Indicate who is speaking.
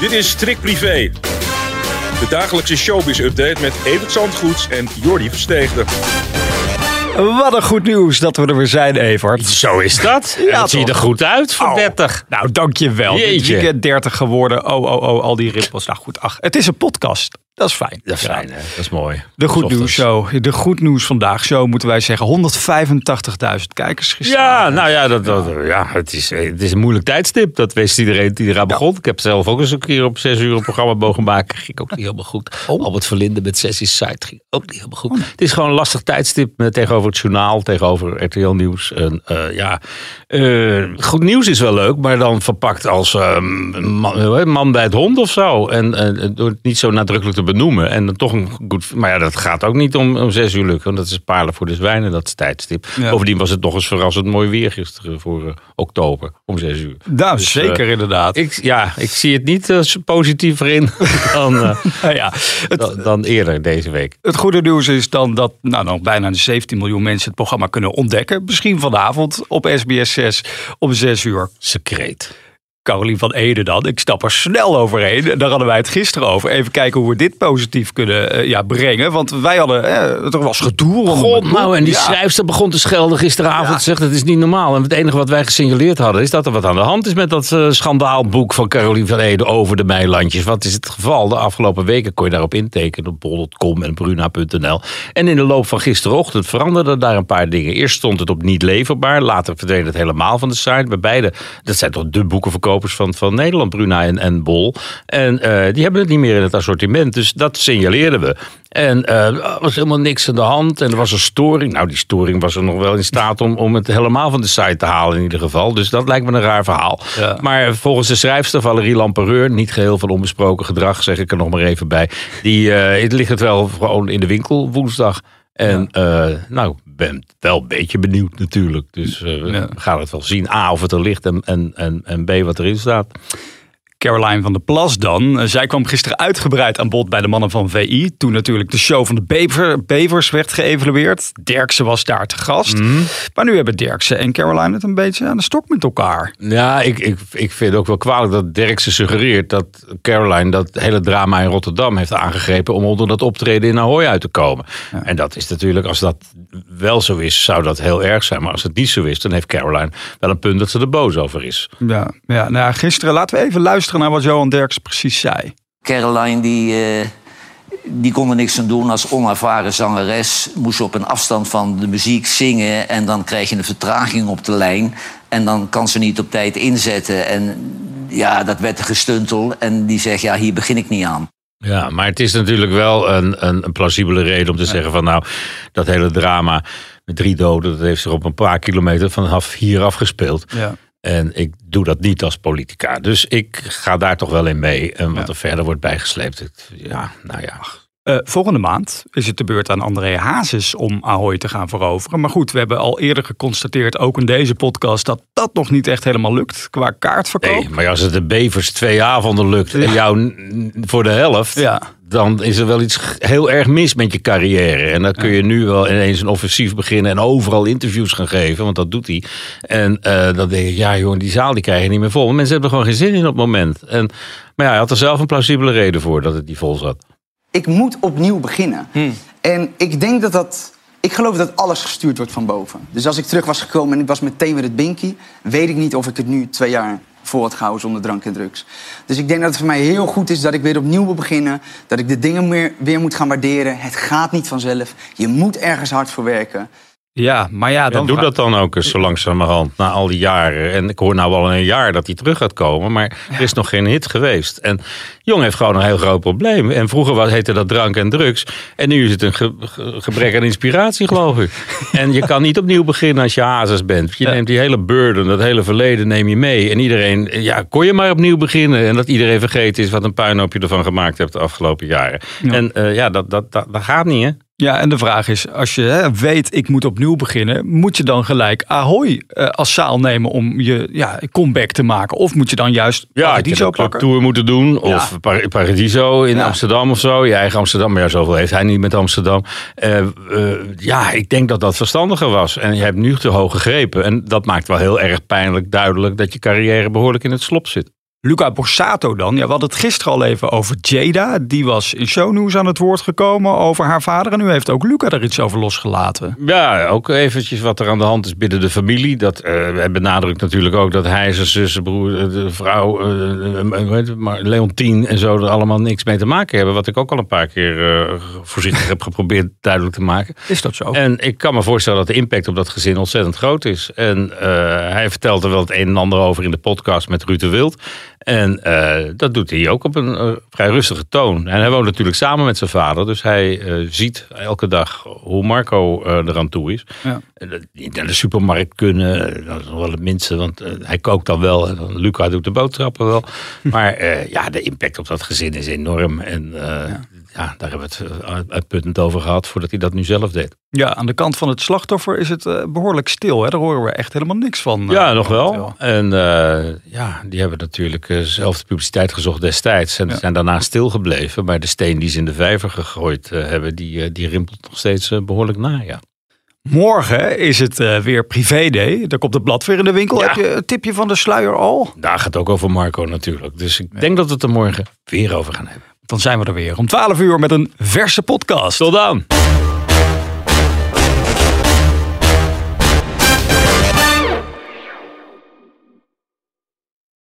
Speaker 1: Dit is Trick Privé. De dagelijkse showbiz-update met Evert Zandgoeds en Jordi Versteegde.
Speaker 2: Wat een goed nieuws dat we er weer zijn, Evert.
Speaker 3: Zo is dat.
Speaker 2: Ja,
Speaker 3: Ja, dat zie je
Speaker 2: toch?
Speaker 3: er goed uit voor
Speaker 2: Oh.
Speaker 3: 30.
Speaker 2: Nou, dankjewel. Dit
Speaker 3: Jeetje.
Speaker 2: weekend 30 geworden. Oh, oh, oh, al die rippels. Nou goed, ach, het is een podcast. Dat is fijn.
Speaker 3: Dat is
Speaker 2: Ja.
Speaker 3: fijn, hè? Dat is mooi.
Speaker 2: De Goed. Nieuws Show. De Goed Nieuws Vandaag Show moeten wij zeggen. 185.000 kijkers gisteren.
Speaker 3: Ja, nou ja, dat, dat, ja het, is, het is een moeilijk tijdstip. Dat wist iedereen die eraan begon. Ik heb zelf ook eens een keer op zes uur een programma mogen maken. Ging ook niet helemaal goed.
Speaker 2: Oh.
Speaker 3: Albert Verlinde met Sessies Site ging ook niet helemaal goed. Het is gewoon een lastig tijdstip met, tegenover het journaal, tegenover RTL Nieuws. En, eh, ja, eh, goed nieuws is wel leuk, maar dan verpakt als eh, man, bij het hond of zo. En eh, door het niet zo nadrukkelijk te benoemen. En dan toch een goed. Maar ja, dat gaat ook niet om, om zes uur lukken. Want dat is palen voor de zwijnen, dat tijdstip.
Speaker 2: Ja.
Speaker 3: Bovendien was het nog eens verrassend mooi weer gisteren voor eh, oktober om zes uur.
Speaker 2: Nou,
Speaker 3: Dus,
Speaker 2: zeker
Speaker 3: eh,
Speaker 2: inderdaad.
Speaker 3: Ik, ja, ik zie het niet eh, positiever in dan,
Speaker 2: Nou ja, het,
Speaker 3: dan, dan eerder deze week.
Speaker 2: het goede nieuws is dan dat nou, nog bijna 17 miljoen mensen het programma kunnen ontdekken. Misschien vanavond op SBS 6 om 6 uur.
Speaker 3: Secreet.
Speaker 2: Carolien van Ede dan. Ik stap er snel overheen. Daar hadden wij het gisteren over. Even kijken hoe we dit positief kunnen eh, ja, brengen. Want wij hadden, eh, er was gedoe.
Speaker 3: God, nou, en die
Speaker 2: Ja.
Speaker 3: schrijfster begon te schelden gisteravond.
Speaker 2: Ja.
Speaker 3: Zegt, het is niet normaal. En het enige wat wij gesignaleerd hadden, is dat er wat aan de hand is met dat eh, schandaalboek van Carolien van Ede over de Meilandjes. Wat is het geval? De afgelopen weken kon je daarop intekenen op bol.com en bruna.nl. En in de loop van gisterochtend veranderden daar een paar dingen. Eerst stond het op niet leverbaar. Later verdween het helemaal van de site. Bij beide, dat zijn toch de boekenverkopers van, van Nederland, Bruna en, en Bol. En eh, die hebben het niet meer in het assortiment. Dus dat signaleerden we. En eh, er was helemaal niks aan de hand. En er was een storing. Nou, die storing was er nog wel in staat om, om het helemaal van de site te halen in ieder geval. Dus dat lijkt me een raar verhaal.
Speaker 2: Ja.
Speaker 3: Maar volgens de schrijfster Valerie Lampereur, niet geheel van onbesproken gedrag, zeg ik er nog maar even bij. Die eh, het ligt het wel gewoon in de winkel woensdag. En eh, nou, ben wel een beetje benieuwd natuurlijk. Dus eh,
Speaker 2: Ja.
Speaker 3: we gaan het wel zien. A, of het er ligt en, en, en, en B, wat erin staat.
Speaker 2: Caroline van der Plas dan. Eh, Zij kwam gisteren uitgebreid aan bod bij de mannen van VI. Toen natuurlijk de show van de Bever, Bevers werd geëvalueerd. Derksen was daar te gast.
Speaker 3: Mhm.
Speaker 2: Maar nu hebben Derksen en Caroline het een beetje aan de stok met elkaar.
Speaker 3: Ja, ik, ik, ik vind het ook wel kwalijk dat Derksen suggereert dat Caroline dat hele drama in Rotterdam heeft aangegrepen om onder dat optreden in Ahoy uit te komen. En dat is natuurlijk, als dat wel zo is, zou dat heel erg zijn. Maar als het niet zo is, dan heeft Caroline wel een punt dat ze er boos over is.
Speaker 2: Ja, ja nou gisteren laten we even luisteren naar wat Johan Derksen precies zei.
Speaker 4: Caroline die, eh, die kon er niks aan doen als onervaren zangeres. Moest op een afstand van de muziek zingen en dan krijg je een vertraging op de lijn. En dan kan ze niet op tijd inzetten. En ja, dat werd een gestuntel. En die zegt, ja, hier begin ik niet aan.
Speaker 3: Ja, maar het is natuurlijk wel een, een, een plausibele reden om te zeggen van nou, dat hele drama met drie doden, dat heeft zich op een paar kilometer vanaf hier afgespeeld.
Speaker 2: Ja.
Speaker 3: En ik doe dat niet als politica. Dus ik ga daar toch wel in mee. En wat er verder wordt bijgesleept. Ja, nou ja.
Speaker 2: Eh, volgende maand is het de beurt aan André Hazes om Ahoy te gaan veroveren. Maar goed, we hebben al eerder geconstateerd, ook in deze podcast, dat dat nog niet echt helemaal lukt qua kaartverkoop.
Speaker 3: Nee, maar als het de Bevers twee avonden lukt en jou voor de helft.
Speaker 2: Ja.
Speaker 3: Dan is er wel iets heel erg mis met je carrière. En dan kun je nu wel ineens een offensief beginnen. En overal interviews gaan geven. Want dat doet hij. En eh, dan denk ik, ja jongen, die zaal die krijg je niet meer vol. Want mensen hebben er gewoon geen zin in op het moment. En, maar ja, hij had er zelf een plausibele reden voor dat het niet vol zat.
Speaker 5: ik moet opnieuw beginnen. En ik denk dat dat. Ik geloof dat alles gestuurd wordt van boven. Dus als ik terug was gekomen en ik was meteen weer het binky, weet ik niet of ik het nu twee jaar vol had gehouden zonder drank en drugs. Dus ik denk dat het voor mij heel goed is dat ik weer opnieuw wil beginnen. Dat ik de dingen weer moet gaan waarderen. Het gaat niet vanzelf. Je moet ergens hard voor werken.
Speaker 2: Ja, maar ja,
Speaker 3: Ja,
Speaker 2: dan
Speaker 3: doe
Speaker 2: vra-
Speaker 3: dat dan ook eens zo langzamerhand na al die jaren. En ik hoor nou al een jaar dat hij terug gaat komen. Maar er is nog geen hit geweest. En Jong heeft gewoon een heel groot probleem. En vroeger was, heette dat drank en drugs. En nu is het een ge- ge- gebrek aan inspiratie, geloof ik. En je kan niet opnieuw beginnen als je hazes bent. Je
Speaker 2: Ja.
Speaker 3: neemt die hele burden, dat hele verleden neem je mee. En iedereen, ja, kon je maar opnieuw beginnen. En dat iedereen vergeten is wat een puinhoop je ervan gemaakt hebt de afgelopen jaren.
Speaker 2: Ja.
Speaker 3: En eh, ja, dat, dat, dat, dat gaat niet, hè?
Speaker 2: Ja, en de vraag is, als je hè, weet ik moet opnieuw beginnen, moet je dan gelijk Ahoy eh, als zaal nemen om je ja, comeback te maken? Of moet je dan juist
Speaker 3: Ja,
Speaker 2: Paradiso pakken?
Speaker 3: tour moeten doen. Of Par- Paradiso in
Speaker 2: Ja.
Speaker 3: Amsterdam of zo. Je eigen Amsterdam. Maar ja, zoveel heeft hij niet met Amsterdam. Eh, eh, ja, ik denk dat dat verstandiger was. En je hebt nu te hoog gegrepen. En dat maakt wel heel erg pijnlijk duidelijk dat je carrière behoorlijk in het slop zit.
Speaker 2: Luca Borsato dan. Ja, we hadden het gisteren al even over Jada. Die was in shownews aan het woord gekomen over haar vader. En nu heeft ook Luca er iets over losgelaten.
Speaker 3: Ja, ook eventjes wat er aan de hand is binnen de familie. Dat uh, benadrukt natuurlijk ook dat hij, zijn zus, zijn broer, eh, de vrouw, uh, maar Leontien en zo er allemaal niks mee te maken hebben. Wat ik ook al een paar keer uh, voorzichtig heb geprobeerd duidelijk te maken.
Speaker 2: Is dat zo?
Speaker 3: En ik kan me voorstellen dat de impact op dat gezin ontzettend groot is. En hij vertelt er wel het een en ander over in de podcast met Ruud de Wild. En uh, dat doet hij ook op een uh, vrij rustige toon. En hij woont natuurlijk samen met zijn vader. Dus hij uh, ziet elke dag hoe Marco eraan toe is. Ja. Niet naar de supermarkt kunnen. Dat is wel het minste. Want hij kookt dan wel. En Luca doet de boodschappen wel. maar ja, de impact op dat gezin is enorm. En ja ja, daar hebben we het uitputtend over gehad voordat hij dat nu zelf deed.
Speaker 2: Ja, aan de kant van het slachtoffer is het uh, behoorlijk stil. Hè? Daar horen we echt helemaal niks van.
Speaker 3: Uh, ja, nog wel. En uh, ja, die hebben natuurlijk zelf de publiciteit gezocht destijds. En ja. zijn daarna stilgebleven. Maar de steen die ze in de vijver gegooid hebben, die, die rimpelt nog steeds behoorlijk na, ja.
Speaker 2: Morgen is het uh, weer privé day. Daar komt het blad weer in de winkel. Ja. Heb je een tipje van de sluier al?
Speaker 3: Daar gaat het ook over Marco natuurlijk. Dus ik ja. denk dat we het er morgen weer over gaan hebben.
Speaker 2: Dan zijn we er weer om 12 uur met een verse podcast.
Speaker 3: Tot dan.